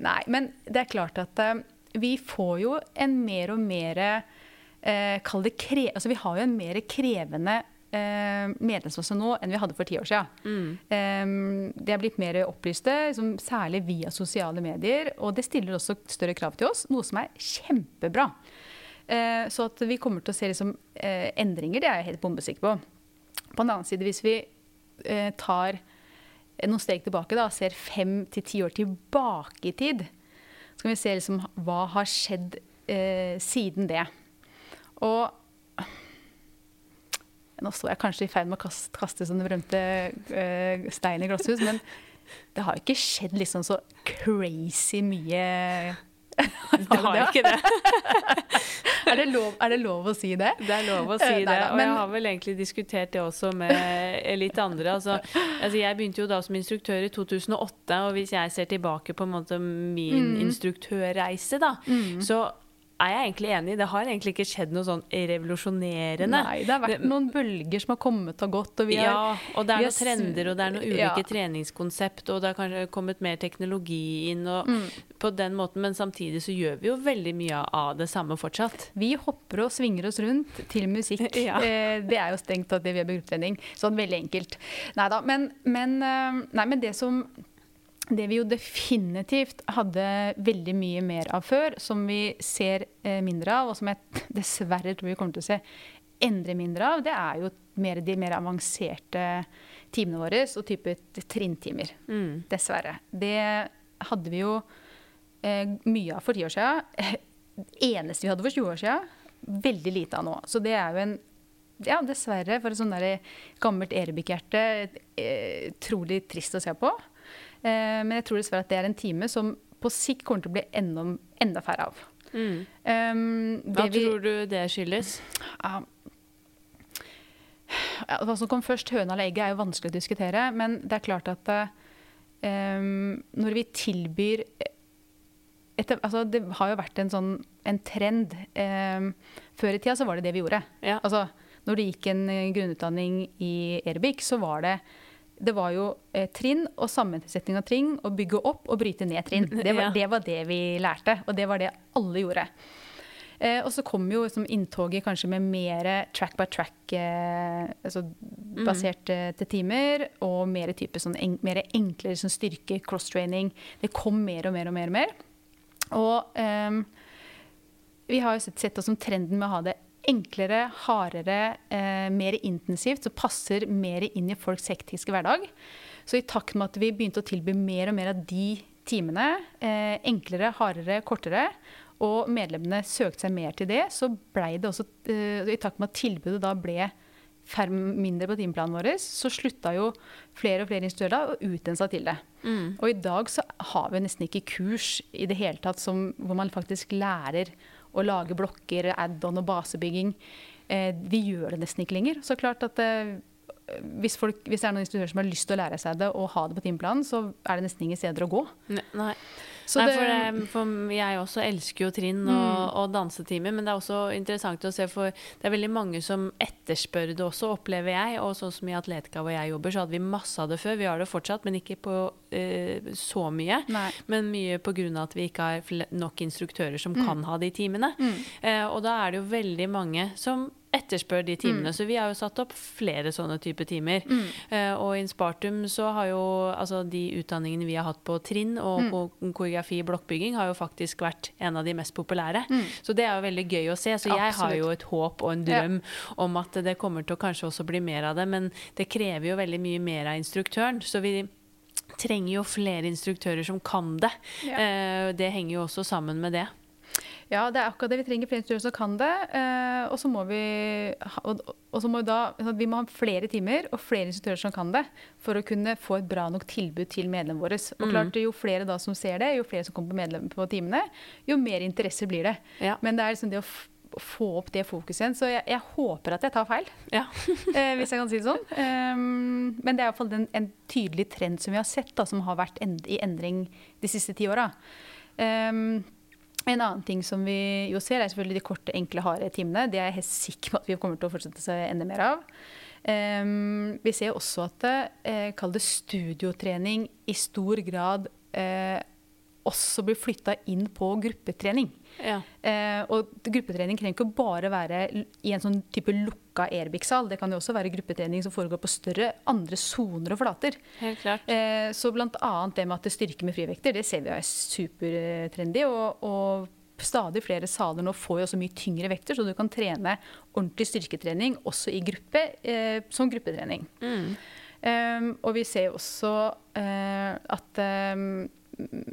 nei, men det er klart at uh, vi får jo en mer og mer uh, kre... Altså vi har jo en mer krevende eh, medlemsmasse nå enn vi hadde for ti år siden. Mm. de er blitt mer opplyste, liksom, særlig via sosiale medier. Og det stiller også større krav til oss, noe som er kjempebra. Eh, så at vi kommer til å se liksom, eh, endringer, det er jeg helt bombesikker på. På den annen side, hvis vi eh, tar noen steg tilbake og ser fem til ti år tilbake i tid, så kan vi se liksom, hva har skjedd eh, siden det. Og nå står jeg kanskje i ferd med å kaste, kaste sånne berømte eh, stein i glasshus, men det har ikke skjedd liksom så crazy mye Det har ikke det. er, det lov, er det lov å si det? Det er lov å si Eh, det. Og jeg har vel egentlig diskutert det også med litt andre. Altså, altså jeg begynte jo da som instruktør i 2008, og hvis jeg ser tilbake på min instruktørreise, da, så er jeg egentlig enig. Det har egentlig ikke skjedd noe sånn revolusjonerende. Nei, det har vært noen bølger som har kommet og gått. Og vi har, ja, og det er noen trender, og det er noen ja. ulike treningskonsept, og det har kanskje kommet mer teknologi inn, og Mm. på den måten, men samtidig så gjør vi jo veldig mye av det samme fortsatt. Vi hopper og svinger oss rundt til musikk. Ja. Eh, det er jo strengt tatt det vi gjør på gruppetrening. Sånn veldig enkelt. Neida, men, men, eh, nei, men det som det vi jo definitivt hadde veldig mye mer av før, som vi ser eh, mindre av, og som jeg dessverre tror vi kommer til å se endre mindre av, det er jo mer, de mer avanserte timene våre og type trinntimer. Mm. Dessverre. Det hadde vi jo eh, mye av for ti år siden. Det eneste vi hadde for 20 år siden. Veldig lite av nå. Så det er jo en ja, dessverre, for et sånt gammelt Erebik-hjerte, eh, trist å se på. Eh, men jeg tror dessverre at det er en time som på sikt kommer til å bli enda, enda færre av. Mm. Um, Hva vi- tror du det skyldes? Uh, ja, Hva som kom først, høna eller egget, er jo vanskelig å diskutere. Men det er klart at eh, når vi tilbyr etter, altså Det har jo vært en sånn en trend. Um, før i tida så var det det vi gjorde. Ja. Altså, når det gikk en eh, grunnutdanning i Erbik, så var det det var jo eh, trinn og sammensetning av trinn, å bygge opp og bryte ned trinn. Det var, Ja. det var det vi lærte, og det var det alle gjorde. Eh, og så kom jo liksom inntoget kanskje med mer track by track eh, altså basert eh, til timer, og mer type sånn en, mer enklere sånn styrke, cross-training. Det kom mer og mer og mer og mer. Og ehm, vi har jo sett, sett oss som trenden med å ha det enklere, hardere, eh, mer intensivt, som passer mer inn i folks hektiske hverdag. Så i takt med at vi begynte å tilby mer og mer av de timene, eh, enklere, hardere, kortere, og medlemmene søkte seg mer til det, så blei det også eh, I takt med at tilbudet da ble mindre på timeplanen vår, så slutta jo flere og flere instruktører å utdanne seg til det. Mm. Og i dag så har vi nesten ikke kurs i det hele tatt som, hvor man faktisk lærer å lage blokker, add-on og basebygging. Eh, vi gjør det nesten ikke lenger. Så klart at eh, hvis, folk, hvis det er noen institusjoner som har lyst til å lære seg det og ha det på timeplanen, så er det nesten ingen steder å gå. Nei. Så Nei, for, det, for jeg også elsker jo trinn og, og dansetimer, men det er også interessant å se, for det er veldig mange som etterspør det også, opplever jeg. Og sånn som i Atletica hvor jeg jobber, så hadde vi masse av det før. Vi har det fortsatt, men ikke på eh, så mye. Nei. Men mye pga. at vi ikke har nok instruktører som kan ha de timene. Mm. Eh, og da er det jo veldig mange som etterspør de timene. Så vi har jo satt opp flere sånne type timer. Mm. Uh, og i Inspartum så har jo altså de utdanningene vi har hatt på trinn og Mm. på koreografi og blokkbygging, har jo faktisk vært en av de mest populære. Så det er jo veldig gøy å se. Så jeg har Mm. Jo et håp og en drøm om at det kommer til å kanskje også bli mer av det, men det krever jo veldig mye mer av instruktøren. Så vi trenger jo flere instruktører som kan det. Ja. Eh, det henger jo også sammen med det. Ja, det er akkurat det. Vi trenger flere instruktører som kan det. Eh, og så må vi og, og så må vi da altså, Vi må ha flere timer og flere instruktører som kan det, for å kunne få et bra nok tilbud til medlemmene våre. Og klart, Jo flere da som ser det, jo flere som kommer på, på timene, jo mer interesse blir det. Ja. Men det er liksom det å få opp det fokuset igjen. Så jeg, jeg håper at jeg tar feil, Ja. eh, hvis jeg kan si det sånn. Um, men det er iallfall en, en tydelig trend som vi har sett, da, som har vært end i endring de siste ti åra. Um, en annen ting som vi jo ser, er selvfølgelig de korte, enkle, harde timene. Det er jeg helt sikker på at vi kommer til å fortsette å se enda mer av. Um, vi ser også at eh, kall det studiotrening i stor grad eh, også blir flytta inn på gruppetrening. Ja. Eh, og gruppetrening trenger ikke bare være i en sånn type lukka Airbic-sal. Det kan jo også være gruppetrening som foregår på større andre soner og flater. Helt klart. Eh, så annet det med at det styrker med frivekter, det ser vi er supertrendy. Og, og stadig flere saler nå får jo også mye tyngre vekter, så du kan trene ordentlig styrketrening også i gruppe eh, som gruppetrening. Mm. Um, og vi ser jo også uh, at um,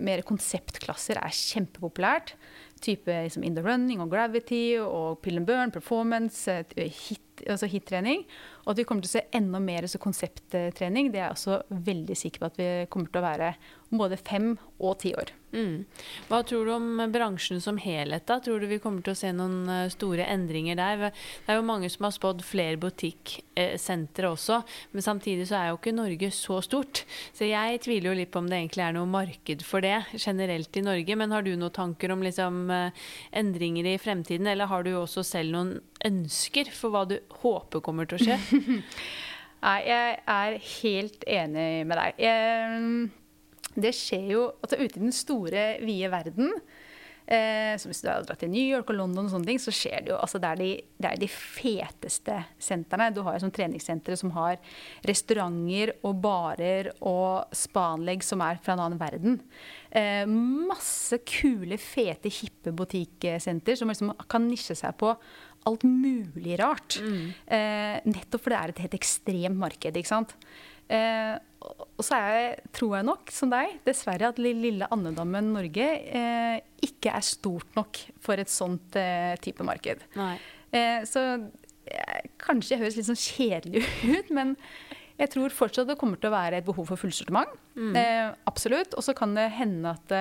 mer konseptklasser er kjempepopulært. Type liksom in the running og gravity og pill and burn, performance, eh, hit, altså hit-trening. Og at vi kommer til å se enda mer så konsepttrening, det er jeg også veldig sikker på at vi kommer til å være både fem og ti år. Mm. Hva tror du om bransjen som helhet? da? Tror du vi kommer til å se noen eh, store endringer der? Det er jo mange som har spådd flere butikksentre også, men samtidig så er jo ikke Norge så stort. Så jeg tviler jo litt på om det egentlig er noe marked for det generelt i Norge. Men har du noen tanker om liksom, eh, endringer i fremtiden, eller har du også selv noen ønsker for hva du håper kommer til å skje? Nei, jeg er helt enig med deg. Jeg, det skjer jo altså Ute i den store, vide verden, eh, som hvis du har dratt til New York og London, og sånne ting, så skjer det jo altså Det er de, det er de feteste sentrene. Du har jo sånn treningssentre som har restauranter og barer og spanlegg som er fra en annen verden. Eh, masse kule, fete, hippe butikksenter som liksom kan nisje seg på alt mulig rart. Eh, nettopp fordi det er et helt ekstremt marked. ikke sant? Eh, og så er jeg, tror jeg nok, som deg, dessverre at lille andedammen Norge eh, ikke er stort nok for et sånt eh, type marked. Eh, så eh, kanskje jeg høres litt sånn kjedelig ut, men jeg tror fortsatt det kommer til å være et behov for fullsortiment. Mm. Eh, absolutt. Og så kan det hende at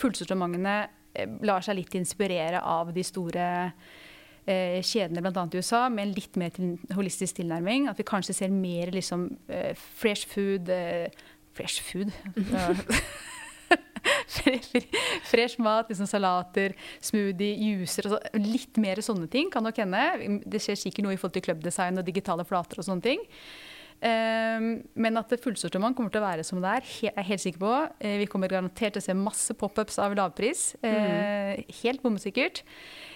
fullsortimentene lar seg litt inspirere av de store eh, kjedene bl.a. i USA med en litt mer til, holistisk tilnærming. At vi kanskje ser mer liksom eh, fresh food eh, Fresh food? Fresh mat, liksom salater, smoothie, juicer altså Litt mer sånne ting kan nok hende. Det skjer sikkert noe i forhold til klubbdesign og digitale flater og sånne ting. Um, men at fullsortiment kommer til å være som det er, jeg er helt sikker på. Vi kommer garantert til å se masse pop-ups av lavpris. Mm. Helt bombesikkert.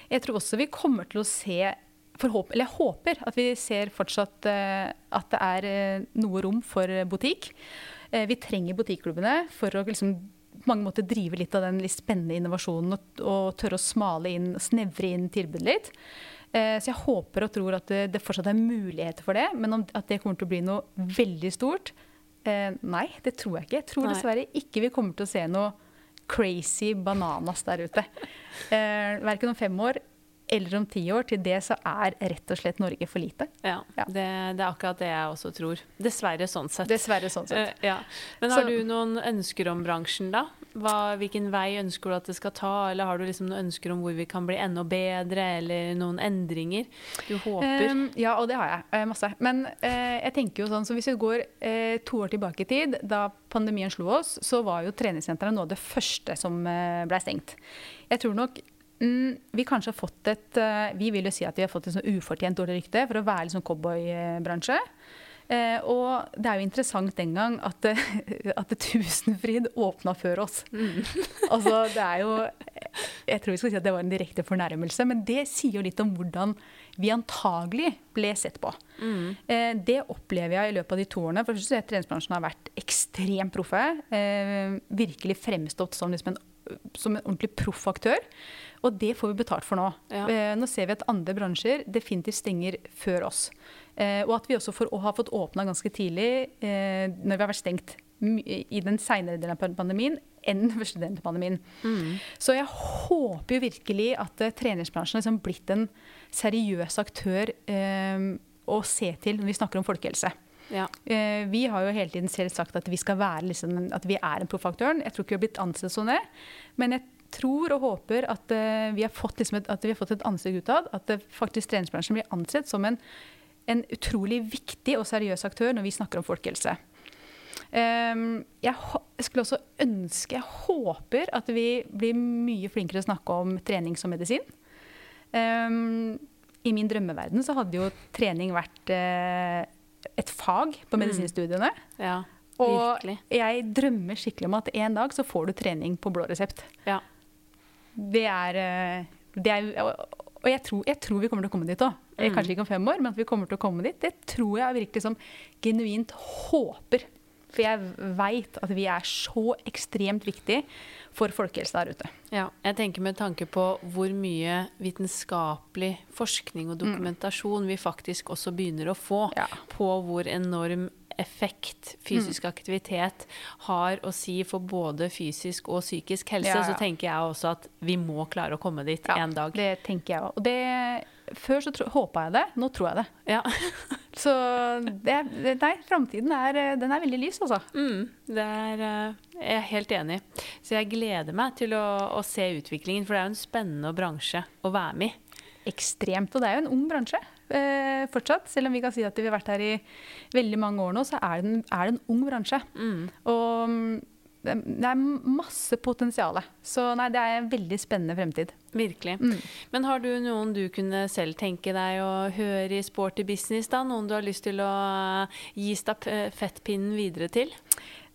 Jeg tror også vi kommer til å se eller jeg håper at vi ser fortsatt uh, at det er uh, noe rom for butikk. Uh, vi trenger butikklubbene for å liksom, på mange måter drive litt av den litt spennende innovasjonen og, og tørre å smale inn, snevre inn tilbudet litt. så jeg håper og tror at det, det, fortsatt er muligheter for det, men om, at det kommer til å bli noe veldig stort Nei, det tror jeg ikke. Jeg tror nei. dessverre ikke vi kommer til å se noe crazy bananas der ute. Eh, verken om fem år eller om ti år. Til det så er rett og slett Norge for lite. Ja, ja. Det, det, er akkurat det jeg også tror. Dessverre sånn sett. Dessverre sånn sett. Eh, ja. Men har så, du noen ønsker om bransjen, da? Hva, hvilken vei ønsker du at det skal ta, eller har du liksom noen ønsker om hvor vi kan bli enda bedre, eller noen endringer du håper? Um, ja, og det har jeg. Uh, masse. Men uh, jeg tenker jo sånn, så hvis vi går to år tilbake i tid, da pandemien slo oss, så var jo treningssentrene noe av det første som ble stengt. Jeg tror nok Mm, vi kanskje har fått et uh, Vi vil jo si at vi har fått et sånn ufortjent dårlig rykte for å være litt sånn cowboybransje. Uh, og det er jo interessant den gang at, at Tusenfryd åpna før oss. Mm. altså, det er jo Jeg tror vi skal si at det var en direkte fornærmelse, men det sier jo litt om hvordan vi antagelig ble sett på. Mm. Eh, det opplever jeg i løpet av de to årene. For jeg treningsbransjen har vært ekstremt proffe. virkelig fremstått som, liksom en, som en ordentlig proff aktør. Og det får vi betalt for nå. Ja. Eh, nå ser vi at andre bransjer definitivt stenger før oss. Eh, og at vi også får, har fått åpna ganske tidlig eh, når vi har vært stengt i den seinere delen av pandemien enn den første delen av pandemien. Mm. Så jeg håper jo virkelig at uh, treningsbransjen har liksom blitt en seriøs aktør uh, å se til når vi snakker om folkehelse. Ja. Uh, vi har jo hele tiden selv sagt at vi skal være liksom, at vi er en proffaktøren. Jeg tror ikke vi har blitt ansett som det. Men jeg tror og håper at, uh, vi, har fått, liksom et, har fått et ansikt utad. At faktisk treningsbransjen blir ansett som en, en, utrolig viktig og seriøs aktør når vi snakker om folkehelse. Um, jeg, skulle også ønske, jeg håper at vi blir mye flinkere til å snakke om trening som medisin. Um, I min drømmeverden så hadde jo trening vært uh, et fag på mm. medisinstudiene. Mm. Ja, og jeg drømmer skikkelig om at en dag så får du trening på blå resept. Ja det er, eh, det er Og jeg tror, jeg tror, vi kommer til å komme dit òg. Mm. Kanskje ikke om fem år, men at vi kommer til å komme dit, det tror jeg virkelig som genuint håper. For jeg veit at vi er så ekstremt viktig for folkehelsa der ute. Ja, jeg tenker med tanke på hvor mye vitenskapelig forskning og mm. dokumentasjon mm. vi faktisk også begynner å få ja. på hvor enorm effekt fysisk mm. aktivitet har å si for både fysisk og psykisk helse, ja, ja. så tenker jeg også at vi må klare å komme dit ja, en dag. Det tenker jeg òg. Før så håpa jeg det, nå tror jeg det. Ja. så det, nei, framtiden er, den er veldig lys, altså. Mm, det er eh, jeg er helt enig. Så jeg gleder meg til å, å se utviklingen, for det er jo en spennende bransje å være med i ekstremt. Og det er jo en ung bransje eh, fortsatt. Selv om vi kan si at vi har vært her i veldig mange år nå, så er det en, er det en ung bransje. Mm. Og mm, det, er masse potensial. Så nei, det er en veldig spennende fremtid. Virkelig. Mm. Men har du noen du kunne selv tenke deg å høre i sporty business? da? Noen du har lyst til å gi stafettpinnen videre til?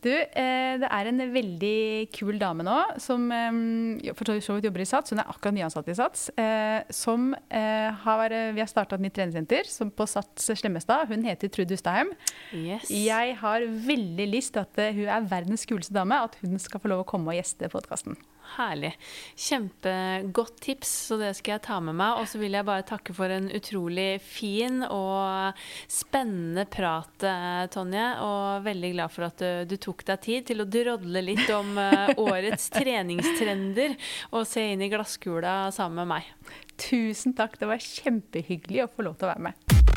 Du, eh, det er en veldig kul dame nå som eh, for så vidt jobber i SATS. Hun er akkurat nyansatt i SATS. Eh, som har, vi har starta et nytt treningssenter på SATS Slemmestad. Hun heter Trud Ustaheim. Yes. Jeg har veldig lyst til at hun er verdens kuleste dame. At hun skal få lov å komme og gjeste podkasten. Herlig. Kjempegodt tips, så det skal jeg ta med meg. Og så vil jeg bare takke for en utrolig fin og spennende prat, eh, Tonje. Og veldig glad for at du, du tok deg tid til å drodle litt om uh, årets treningstrender og se inn i glasskula sammen med meg. Tusen takk. Det var kjempehyggelig å få lov til å være med.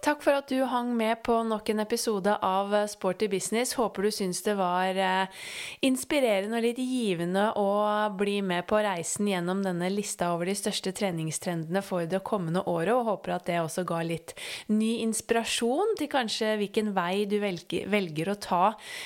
Takk for at du hang med på nok en episode av Sporty business. Håper du syns det var eh, inspirerende og litt givende å bli med på reisen gjennom denne lista over de største treningstrendene for det kommende året, og håper at det også ga litt ny inspirasjon til kanskje hvilken vei du velger, velger å ta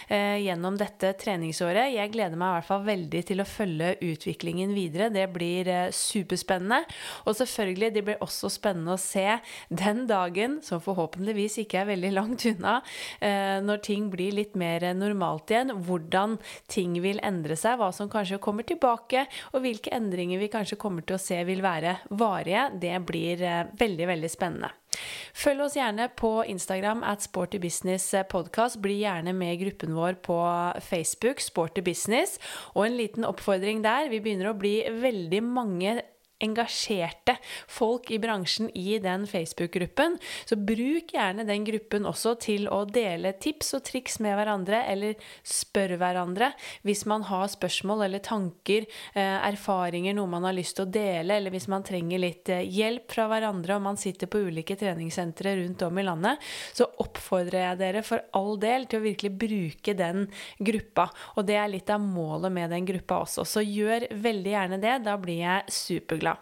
eh, gjennom dette treningsåret. Jeg gleder meg i hvert fall veldig til å følge utviklingen videre. Det blir eh, superspennende. Og selvfølgelig, det blir også spennende å se den dagen som forhåpentligvis ikke er veldig langt unna, eh, når ting blir litt mer normalt igjen, hvordan ting vil endre seg, hva som kanskje kommer tilbake, og hvilke endringer vi kanskje kommer til å se vil være varige, det blir eh, veldig, veldig spennende. Følg oss gjerne på Instagram at Sporty Business Podcast. Bli gjerne med i gruppen vår på Facebook, Sporty Business. Og en liten oppfordring der. Vi begynner å bli veldig mange engasjerte folk i bransjen i den Facebook-gruppen. Så bruk gjerne den gruppen også til å dele tips og triks med hverandre, eller spør hverandre hvis man har spørsmål eller tanker, eh, erfaringer, noe man har lyst til å dele, eller hvis man trenger litt eh, hjelp fra hverandre og man sitter på ulike treningssentre rundt om i landet, så oppfordrer jeg dere for all del til å virkelig bruke den gruppa. Og det er litt av målet med den gruppa også. Så gjør veldig gjerne det. Da blir jeg superglad.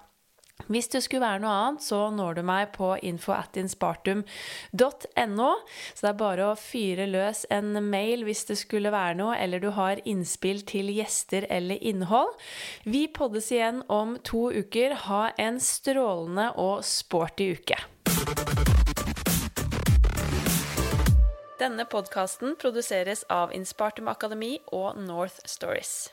Hvis det skulle være noe annet, så når du meg på info.inspartum.no. Så det er bare å fyre løs en mail hvis det skulle være noe, eller du har innspill til gjester eller innhold. Vi poddes igjen om to uker. Ha en strålende og sporty uke. Denne podkasten produseres av Inspartum Akademi og North Stories.